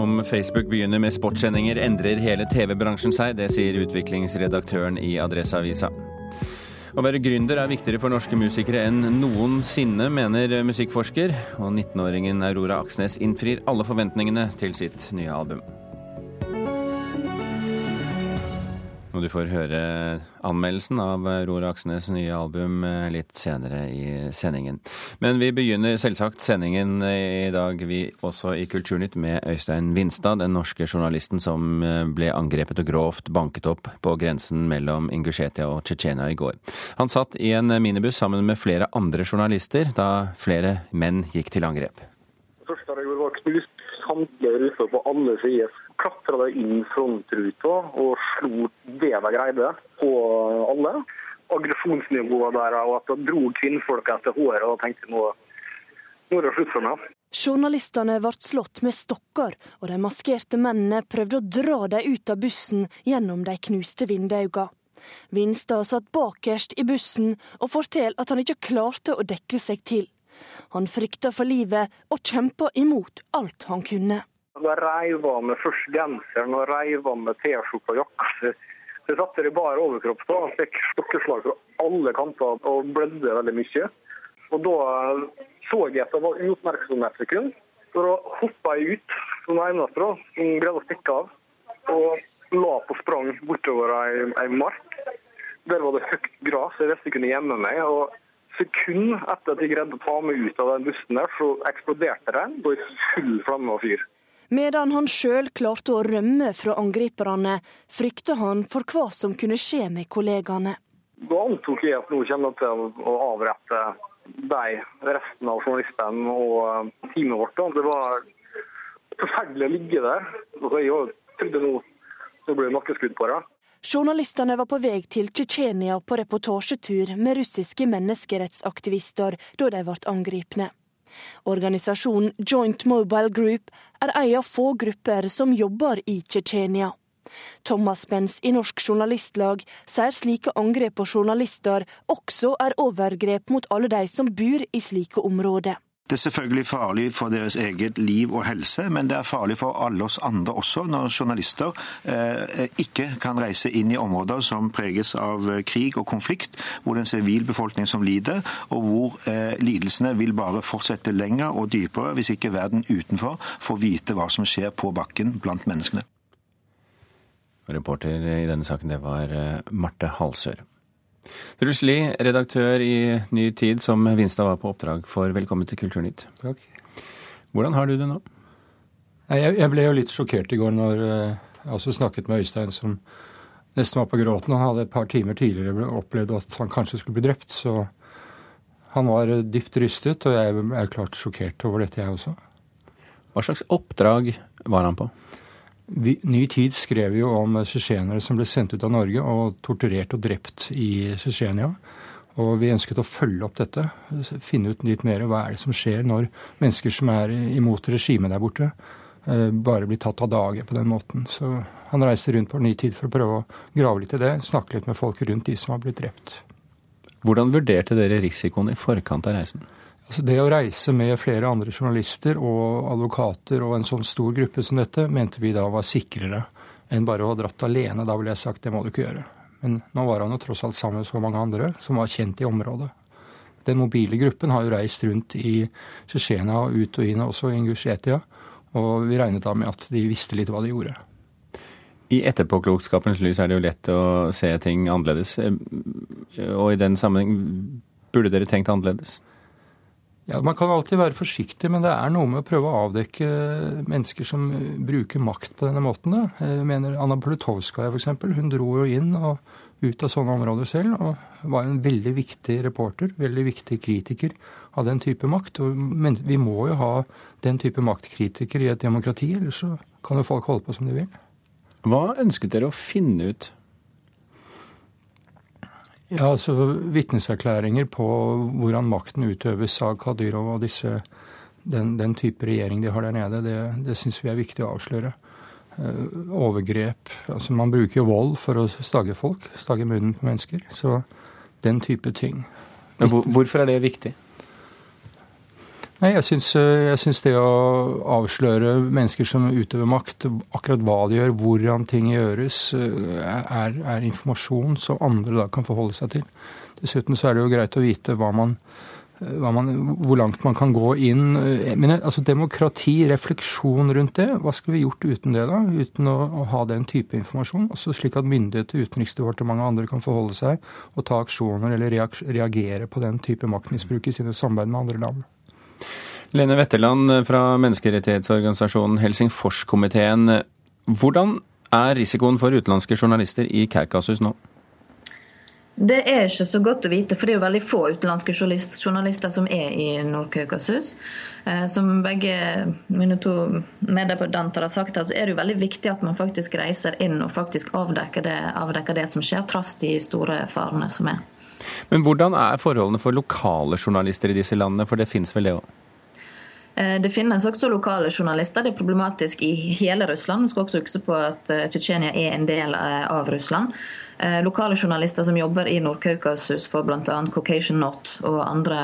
Om Facebook begynner med sportssendinger, endrer hele TV-bransjen seg. Det sier utviklingsredaktøren i Adresseavisa. Å være gründer er viktigere for norske musikere enn noensinne, mener musikkforsker. Og 19-åringen Aurora Aksnes innfrir alle forventningene til sitt nye album. Og du får høre anmeldelsen av Aurora Aksnes' nye album eh, litt senere i sendingen. Men vi begynner selvsagt sendingen i dag, vi også i Kulturnytt, med Øystein Vinstad, den norske journalisten som eh, ble angrepet og grovt banket opp på grensen mellom Ingusjetia og Tsjetsjenia i går. Han satt i en minibuss sammen med flere andre journalister da flere menn gikk til angrep. Først første jeg gjorde, var knust samtlige russere på alle sider klatra inn frontruta og slo det de greide på alle. Aggresjonsnivået der og at de dro kvinnfolk etter håret og tenkte nå, nå er det slutt for meg. Journalistene ble slått med stokker, og de maskerte mennene prøvde å dra dem ut av bussen gjennom de knuste vinduene. Vinstad satt bakerst i bussen og forteller at han ikke klarte å dekke seg til. Han frykta for livet og kjempa imot alt han kunne. Da reiv av meg først genseren og reiv av meg T-skjorta og jakka. Jeg satt i bar overkropp da, fikk stokkeslag fra alle kanter og blødde veldig mye. Og Da så jeg at det var uoppmerksomhetssekund. Så da hoppa jeg ut som eneste da, som greide å stikke av. Og la på sprang bortover ei, ei mark. Der var det høyt gress, jeg visste jeg kunne gjemme meg. og Sekund etter at de greide å ta meg ut av den bussen, der, så eksploderte den. Da i full flamme og fyr. Medan han sjøl klarte å rømme fra angriperne, frykta han for hva som kunne skje med kollegaene. Da antok jeg at nå kommer til å avrette de, resten av journalistene og eh, teamet vårt. Det var forferdelig å ligge der. Jeg trodde nå det ble nakkeskudd på det. Journalistene var på vei til Tsjetsjenia på reportasjetur med russiske menneskerettsaktivister da de ble angrepne. Organisasjonen Joint Mobile Group er en av få grupper som jobber i Tsjetsjenia. Thomas Benz i Norsk Journalistlag sier slike angrep på journalister også er overgrep mot alle de som bor i slike områder. Det er selvfølgelig farlig for deres eget liv og helse, men det er farlig for alle oss andre også når journalister eh, ikke kan reise inn i områder som preges av eh, krig og konflikt, hvor det er en sivil befolkning som lider, og hvor eh, lidelsene vil bare fortsette lenger og dypere hvis ikke verden utenfor får vite hva som skjer på bakken blant menneskene. Reporter i denne saken, det var eh, Marte Halsør. Truls Lie, redaktør i Ny Tid, som Vinstad var på oppdrag for. Velkommen til Kulturnytt. Takk. Hvordan har du det nå? Jeg ble jo litt sjokkert i går når eh, jeg også snakket med Øystein, som nesten var på gråten. Han hadde et par timer tidligere opplevd at han kanskje skulle bli drept. Så han var eh, dypt rystet, og jeg er klart sjokkert over dette, jeg også. Hva slags oppdrag var han på? Ny Tid skrev jo om tsjetsjenere som ble sendt ut av Norge og torturert og drept i Tsjetsjenia. Og vi ønsket å følge opp dette, finne ut litt mer hva er det som skjer når mennesker som er imot regimet der borte, eh, bare blir tatt av dage på den måten. Så han reiste rundt på Ny Tid for å prøve å grave litt i det, snakke litt med folk rundt de som har blitt drept. Hvordan vurderte dere risikoen i forkant av reisen? Altså det å reise med flere andre journalister og advokater og en sånn stor gruppe som dette, mente vi da var sikrere enn bare å ha dratt alene. Da ville jeg sagt det må du ikke gjøre. Men nå var han jo tross alt sammen med så mange andre som var kjent i området. Den mobile gruppen har jo reist rundt i Tsjetsjenia og ut og inn, også i Ingusjetia. Og vi regnet da med at de visste litt hva de gjorde. I etterpåklokskapens lys er det jo lett å se ting annerledes. Og i den sammenheng burde dere tenkt annerledes? Ja, Man kan alltid være forsiktig, men det er noe med å prøve å avdekke mennesker som bruker makt på denne måten. Jeg mener Anna Politovskaja f.eks. Hun dro jo inn og ut av sånne områder selv og var en veldig viktig reporter, veldig viktig kritiker av den type makt. Men vi må jo ha den type maktkritikere i et demokrati, ellers så kan jo folk holde på som de vil. Hva ønsket dere å finne ut ja, altså Vitneserklæringer på hvordan makten utøves av Kadyrov og disse, den, den, type regjering de har der nede, det, det syns vi er viktig å avsløre. Uh, overgrep altså Man bruker jo vold for å stagge folk, stagge munnen på mennesker. Så den type ting. Men hvorfor er det viktig? Nei, jeg syns, jeg syns, det å avsløre mennesker som utøver makt, akkurat hva de gjør, hvordan ting gjøres, er, er informasjon som andre da kan forholde seg til. Dessuten så er det jo greit å vite hva man, hva man, hvor langt man kan gå inn. Men altså Demokrati, refleksjon rundt det, hva skulle vi gjort uten det? da? Uten å, å ha den type informasjon? Altså Slik at myndigheter, Utenriksdepartementet og andre kan forholde seg og ta aksjoner eller reagere på den type maktmisbruk i sine samarbeid med andre land. Lene Wetterland fra menneskerettighetsorganisasjonen Helsingforskomiteen. Hvordan er risikoen for utenlandske journalister i Kaukasus nå? Det er ikke så godt å vite, for det er jo veldig få utenlandske journalister som er i Nord-Kaukasus. Eh, som begge mine to meddebattanter har sagt, så er det jo veldig viktig at man faktisk reiser inn og faktisk avdekker det, avdekker det som skjer, trass de store farene som er. Men hvordan er forholdene for lokale journalister i disse landene, for det finnes vel det òg? Eh, det finnes også lokale journalister. Det er problematisk i hele Russland. Vi skal også huske på at eh, Tsjetsjenia er en del av Russland. Eh, lokale journalister som jobber i Nord-Kaukasus for bl.a. Caucasian Not og andre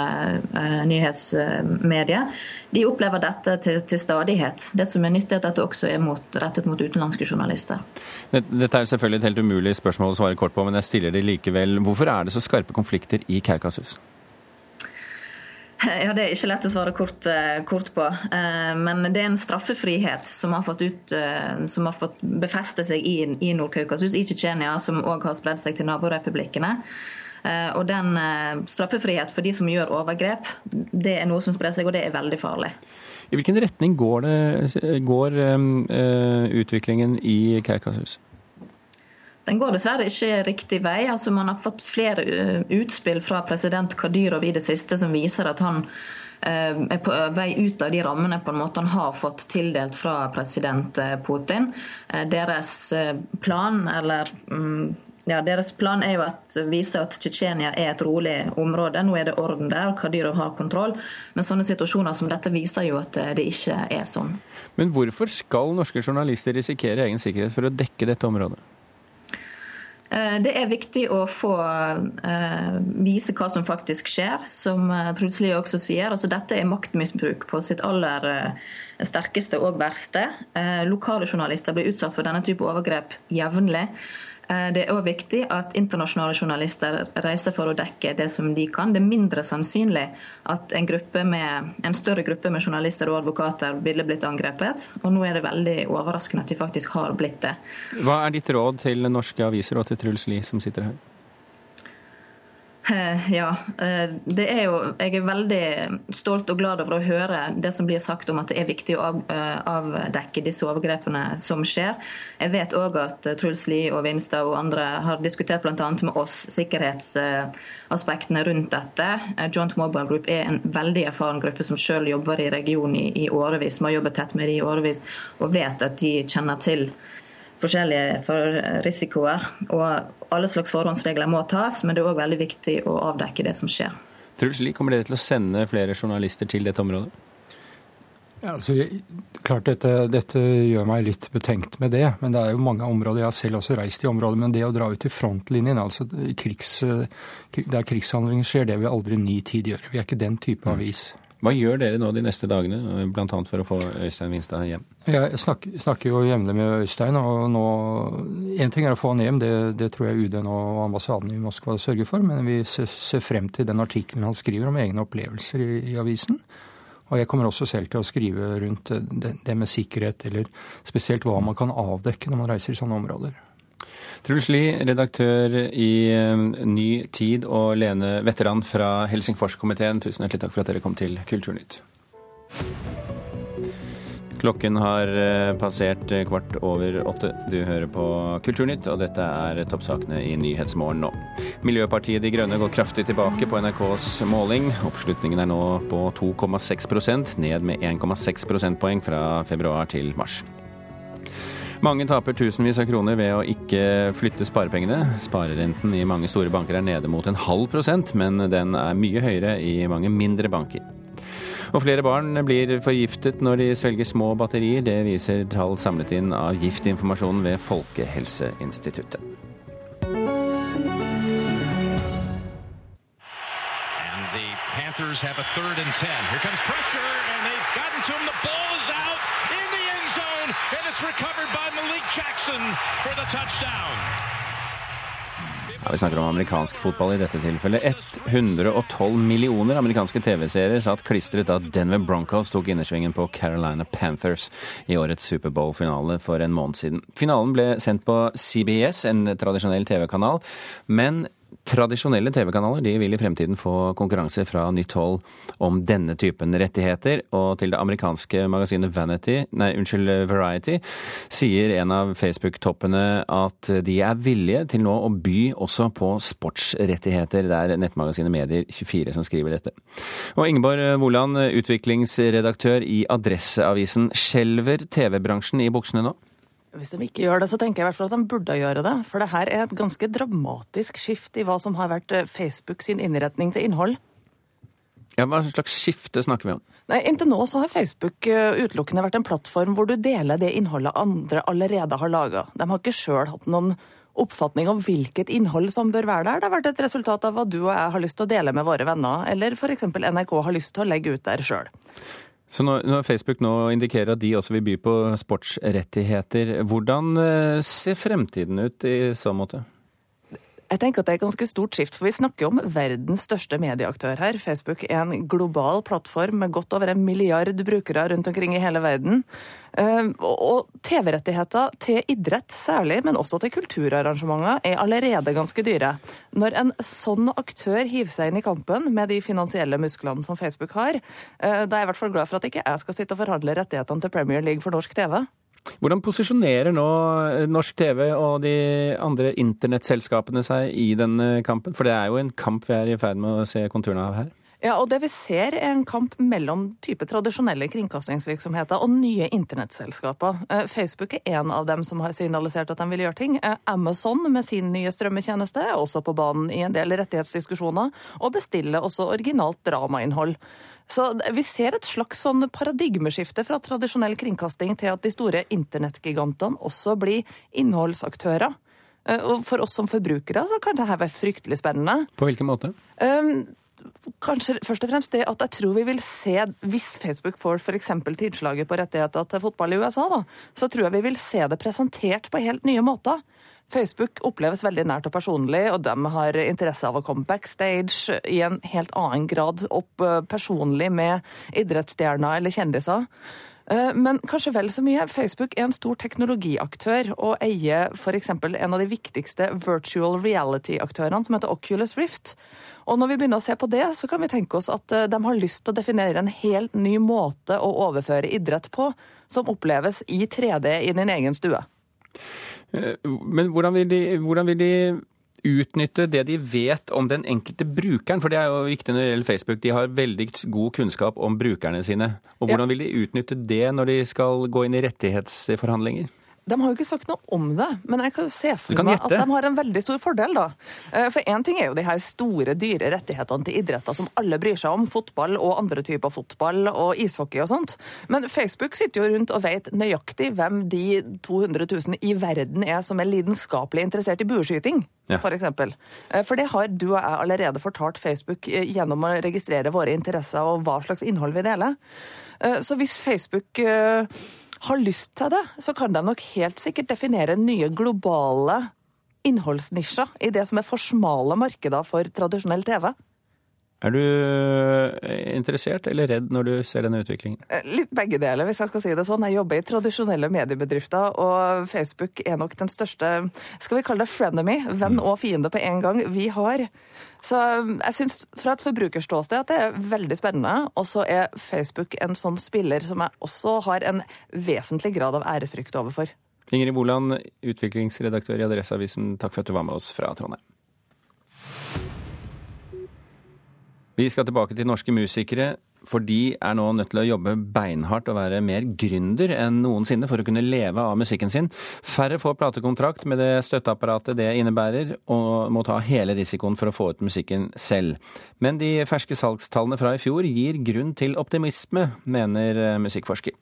eh, nyhetsmedier, de opplever dette til, til, stadighet. Det som er nyttig, er at dette også er mot, rettet mot utenlandske journalister. Dette er selvfølgelig et helt umulig spørsmål å svare kort på, men jeg stiller det likevel. Hvorfor er det så skarpe konflikter i Kaukasus? Ja, Det er ikke lett å svare kort, eh, kort, på. Eh, men det er en straffefrihet som har fått, ut, eh, som har fått befeste seg i, i Nord-Kaukasus, i Tsjetsjenia, som òg har spredd seg til naborepublikkene. Og den straffefrihet for de som gjør overgrep, det er noe som sprer seg, og det er veldig farlig. I hvilken retning går, det, går utviklingen i Kaukasus? Den går dessverre ikke riktig vei. Altså, man har fått flere eh, utspill fra president Kadyrov i det siste som viser at han eh, er på vei ut av de rammene på en måte han har fått tildelt fra president eh, Putin. Deres plan, eller mm, ja, Deres plan er jo at vise at Tsjetsjenia er et rolig område. Nå er det orden der, Kadyrov har kontroll. Men sånne situasjoner som dette viser jo at det ikke er sånn. Men hvorfor skal norske journalister risikere egen sikkerhet for å dekke dette området? Eh, det er viktig å få uh, vise hva som faktisk skjer, som uh, Truls Lie også sier. Altså, dette er maktmisbruk på sitt aller sterkeste og verste. lokale journalister blir utsatt for denne type overgrep jevnlig. Eh, det er òg viktig at internasjonale journalister reiser for å dekke det som de kan. Det er mindre sannsynlig at en, med, en, større gruppe med journalister og advokater ville blitt angrepet. Og nå er det veldig overraskende at de faktisk har blitt det. Hva er ditt råd til norske aviser og til Truls Lie som sitter her? Eh, ja. Eh, det er jo, jeg er veldig stolt og glad over å høre det som blir sagt om at det er viktig å eh, avdekke disse overgrepene som skjer. Jeg vet òg at Truls Lie og Vinstad og andre har diskutert bl.a. med oss sikkerhetsaspektene rundt dette. Joint Mobile Group er en veldig erfaren gruppe som selv jobber i regionen i, i årevis. Vi har jobbet tett med dem i årevis og vet at de kjenner til forskjellige for risikoer. Og alle slags forhåndsregler må tas, men det er òg veldig viktig å avdekke det som skjer. Truls Lie, kommer dere til å sende flere journalister til dette området? Ja, altså, klart dette, dette, gjør meg litt betenkt med det. Men det er jo mange områder. Jeg har selv også reist i området. Men det å dra ut i frontlinjen, altså krigs, der krigshandlinger skjer, det vil aldri ny tid gjøre. Vi er ikke den type avis. Hva gjør dere nå de neste dagene, bl.a. for å få Øystein Winstad hjem? Jeg snakker, snakker jo jevnlig med Øystein, og nå En ting er å få han hjem, det, det tror jeg UD og ambassaden i Moskva sørger for, men vi ser, ser frem til den artikkelen han skriver om egne opplevelser i, i, avisen. Og jeg kommer også selv til å skrive rundt det, det med sikkerhet, eller spesielt hva man kan avdekke når man reiser i sånne områder. Truls Lie, redaktør i eh, Ny Tid, og Lene Veteran fra Helsingforskomiteen, tusen hjertelig takk for at dere kom til Kulturnytt. Klokken har eh, passert eh, kvart over åtte. Du hører på Kulturnytt, og dette er toppsakene i Nyhetsmorgen nå. Miljøpartiet De Grønne går kraftig tilbake på NRKs måling. Oppslutningen er nå på 2,6% ned med 1,6 prosentpoeng fra februar til mars. Mange taper tusenvis av kroner ved å ikke flytte sparepengene. Sparerenten i mange store banker er nede mot en halv prosent, men den er mye høyere i mange mindre banker. Og flere barn blir forgiftet når de svelger små batterier. Det viser tall samlet inn av Giftinformasjonen ved Folkehelseinstituttet. Panthers have a third and 10. Here comes pressure, and they've gotten to him. The ball zone, recovered by Malik Jackson for the touchdown. Ja, vi snakker om amerikansk fotball i dette tilfellet. 112 millioner amerikanske TV-seere satt klistret da Denver Broncos tok innersvingen på Carolina Panthers i årets Superbowl-finale for en måned siden. Finalen ble sendt på CBS, en tradisjonell TV-kanal, men Tradisjonelle TV-kanaler de vil i fremtiden få konkurranse fra nytt hold om denne typen rettigheter, og til det amerikanske magasinet Vanity, nei, unnskyld, Variety sier en av Facebook-toppene at de er villige til nå å by også på sportsrettigheter. Det er nettmagasinet Medier24 som skriver dette. Og Ingeborg Woland, utviklingsredaktør i Adresseavisen. Skjelver TV-bransjen i buksene nå? Hvis de ikke gjør det, så tenker jeg i hvert fall at de burde gjøre det. For det her er et ganske dramatisk skift i hva som har vært eh, Facebook sin innretning til innhold. Ja, Hva slags skifte snakker vi om? Nei, Inntil nå så har Facebook eh, utelukkende vært en plattform hvor du deler det innholdet andre allerede har laga. De har ikke sjøl hatt noen oppfatning om hvilket innhold som bør være der. Det har vært et resultat av hva du og jeg har lyst til å dele med våre venner, eller f.eks. NRK har lyst til å legge ut der sjøl. Så når, Facebook nå indikerer at de også vil by på sportsrettigheter, hvordan eh, ser fremtiden ut i så måte? Jeg tenker at det er et ganske stort skift, for vi snakker om verdens største medieaktør her. Facebook er en global plattform med godt over en milliard brukere rundt omkring i hele verden. Eh, og TV-rettigheter til idrett særlig, men også til kulturarrangementer, er allerede ganske dyre. Når en sånn aktør hiver seg inn i kampen med de finansielle musklene som Facebook har, eh, da er jeg i hvert fall glad for at ikke jeg skal sitte og forhandle rettighetene til Premier League for norsk TV. Hvordan posisjonerer nå norsk TV og de andre internettselskapene seg i denne kampen? For det er jo en kamp vi er i ferd med å se konturene av her. Ja, og det vi ser er en kamp mellom type tradisjonelle kringkastingsvirksomheter og nye internettselskaper. Eh, Facebook er en av dem som har signalisert at de vil gjøre ting. Eh, Amazon med sin nye strømmetjeneste er også på banen i en del rettighetsdiskusjoner, og bestiller også originalt dramainnhold. Så vi ser et slags sånn paradigmeskifte fra tradisjonell kringkasting til at de store internettgigantene også blir innholdsaktører. Eh, og for oss som forbrukere så kan dette være fryktelig spennende. På hvilken måte? Um, kanskje først og fremst det at jeg tror vi vil se, hvis Facebook får f.eks. tilslaget på rettigheter til fotball i USA, da, så tror jeg vi vil se det presentert på helt nye måter. Facebook oppleves veldig nært og personlig, og de har interesse av å komme backstage i en helt annen grad opp eh, personlig med idrettsstjerner eller kjendiser. Eh, men kanskje vel så mye. Facebook er en stor teknologiaktør og eier f.eks. en av de viktigste virtual reality-aktørene, som heter Oculus Rift. Og når vi begynner å se på det, så kan vi tenke oss at eh, de har lyst til å definere en helt ny måte å overføre idrett på, som oppleves i 3D i din egen stue. Eh, men hvordan vil, de, hvordan vil de utnytte det de vet om den enkelte brukeren? For det er jo viktig når det gjelder Facebook. De har veldig god kunnskap om brukerne sine. Og hvordan vil de utnytte det når de skal gå inn i rettighetsforhandlinger? De har jo ikke sagt noe om det, men jeg kan jo se for meg at de har en veldig stor fordel. da. Eh, for én ting er jo de her store, dyre rettighetene til idretter som alle bryr seg om. Fotball og andre typer fotball og ishockey og sånt. Men Facebook sitter jo rundt og vet nøyaktig hvem de 200 000 i verden er som er lidenskapelig interessert i bueskyting. Ja. For, eksempel. Eh, for det har du og jeg allerede fortalt Facebook eh, gjennom å registrere våre interesser og hva slags innhold vi deler. Så hvis Facebook har lyst til det, så kan de nok helt sikkert definere nye globale innholdsnisjer i det som er for smale markeder for tradisjonell TV. Er du eh, interessert eller redd når du ser denne utviklingen? Eh, litt begge deler, hvis jeg skal si det sånn. Jeg jobber i tradisjonelle mediebedrifter, og Facebook er nok den største skal vi kalle det frenemy, venn mm. og fiende på en gang, vi har. Så eh, jeg syns fra et forbrukerståsted at det er veldig spennende. Og så er Facebook en sånn spiller som jeg også har en vesentlig grad av ærefrykt overfor. Ingrid Boland, utviklingsredaktør i Adresseavisen, takk for at du var med oss fra Trondheim. Vi skal tilbake til norske musikere, for de er nå nødt til å jobbe beinhardt og være mer gründer enn noensinne for å kunne leve av musikken sin. Færre får platekontrakt med det støtteapparatet det innebærer, og må ta hele risikoen for å få ut musikken selv. Men de ferske salgstallene fra i fjor gir grunn til optimisme, mener eh, musikkforsker.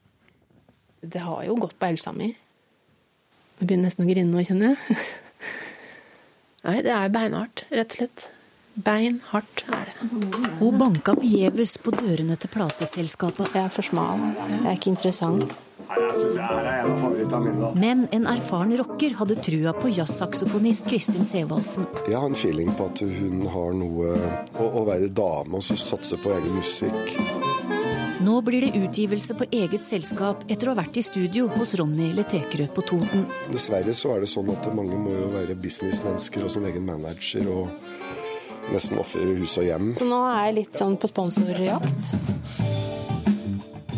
Det har jo gått på helsa mi. Jeg begynner nesten å grine nå, kjenner jeg. Nei, det er beinhardt, rett og slett. Beinhardt er det. Hun banka forgjeves på dørene til plateselskapet. Jeg er for smal. Jeg er ikke interessant. Er. Men en erfaren rocker hadde trua på jazzsaksofonist Kristin Sevaldsen. Jeg har en feeling på at hun har noe å, å være dame og satse på egen musikk. Nå blir det utgivelse på eget selskap etter å ha vært i studio hos Ronny Letekerød på Toten. Dessverre så er det sånn at mange må jo være businessmennesker og sin egen manager og nesten ofre hus og hjem. Så nå er jeg litt sånn på sponsorjakt.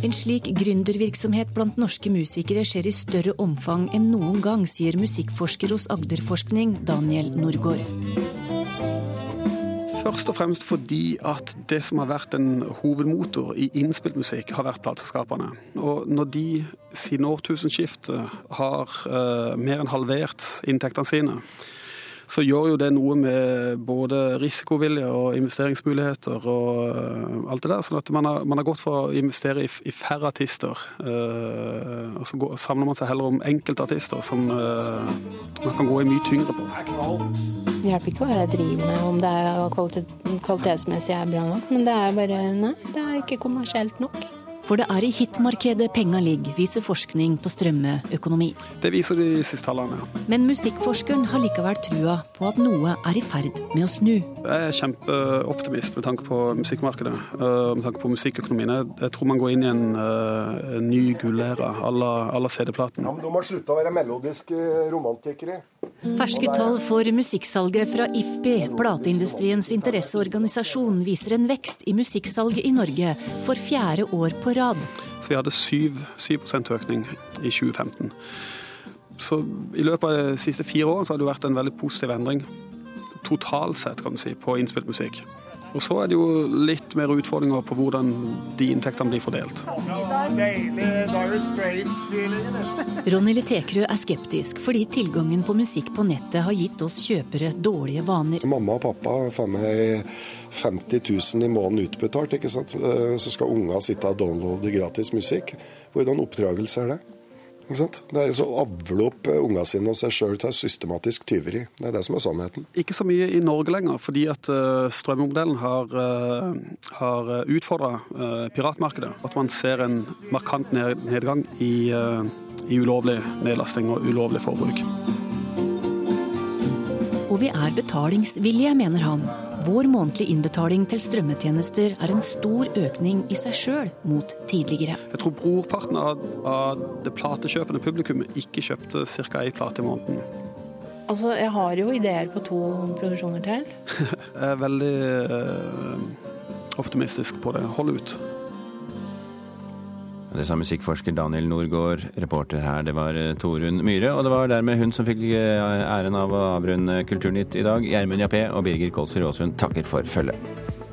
En slik gründervirksomhet blant norske musikere skjer i større omfang enn noen gang, sier musikkforsker hos Agderforskning Daniel Norgård. Først og fremst fordi at det som har vært en hovedmotor i innspilt musikk, har vært plateselskapene. Og når de siden årtusenskiftet har uh, mer enn halvert inntektene sine, så gjør jo det noe med både risikovilje og investeringsmuligheter og eh, alt det der. sånn at man har, man har gått for å investere i, i færre artister. Uh, og så går, samler man seg heller om enkeltartister som uh, man kan gå i mye tyngre på. Det hjelper ikke hva jeg driver med, om det er kvalitet, kvalitetsmessig er bra nok. Men det er bare Nei, det er ikke kommersielt nok. For det er i hitmarkedet penga ligger, viser forskning på strømmeøkonomi. Det viser de siste tallene. ja. Men musikkforskeren har likevel trua på at noe er i ferd med å snu. Jeg er kjempeoptimist med tanke på musikkmarkedet, øh, med tanke på musikkøkonomien. Jeg, tror man går inn i en, øh, en ny gullæra à la la CD-platen. Ja, men De har slutta å være melodiske romantikere. Ferske tall for musikksalget fra IFPI, plateindustriens interesseorganisasjon, viser en vekst i musikksalget i Norge for fjerde år på rad. Så vi hadde 7, 7 økning i 2015. Så i løpet av de siste fire årene så har det vært en veldig positiv endring totalt sett kan du si, på innspilt musikk. Og så er det jo litt mer utfordringer på hvordan de inntektene blir fordelt. Ronny Litekrø er skeptisk fordi tilgangen på musikk på nettet har gitt oss kjøpere dårlige vaner. Mamma og pappa får meg 50 000 i måneden utbetalt, ikke sant. Eh, Så skal unga sitte og downloade gratis musikk. Hvordan oppdragelse er det? Ikke sant? Det er jo så å avle opp eh, unga sine og seg sjøl til systematisk tyveri. Det er det som er sannheten. Ikke så mye i Norge lenger, fordi at strømmodellen strømmemodellen har, uh, har utfordra piratmarkedet. At man ser en markant nedgang i, i ulovlig nedlasting og ulovlig forbruk. Og vi er betalingsvillige, mener han. Vår månedlige innbetaling til strømmetjenester er en stor økning i seg sjøl mot tidligere. Jeg tror brorparten av, av det platekjøpende publikummet ikke kjøpte ca. ei plate i måneden. Altså, jeg har jo ideer på to produksjoner til. Jeg er veldig øh, optimistisk på det. Hold ut. Det sa musikkforsker Daniel Norgård. Reporter her, det var eh, Torunn Myhre. Og det var dermed hun som fikk eh, æren av å avrunde Kulturnytt i dag. Gjermund Jappé og Birger Kolsrud Aasund takker for følget.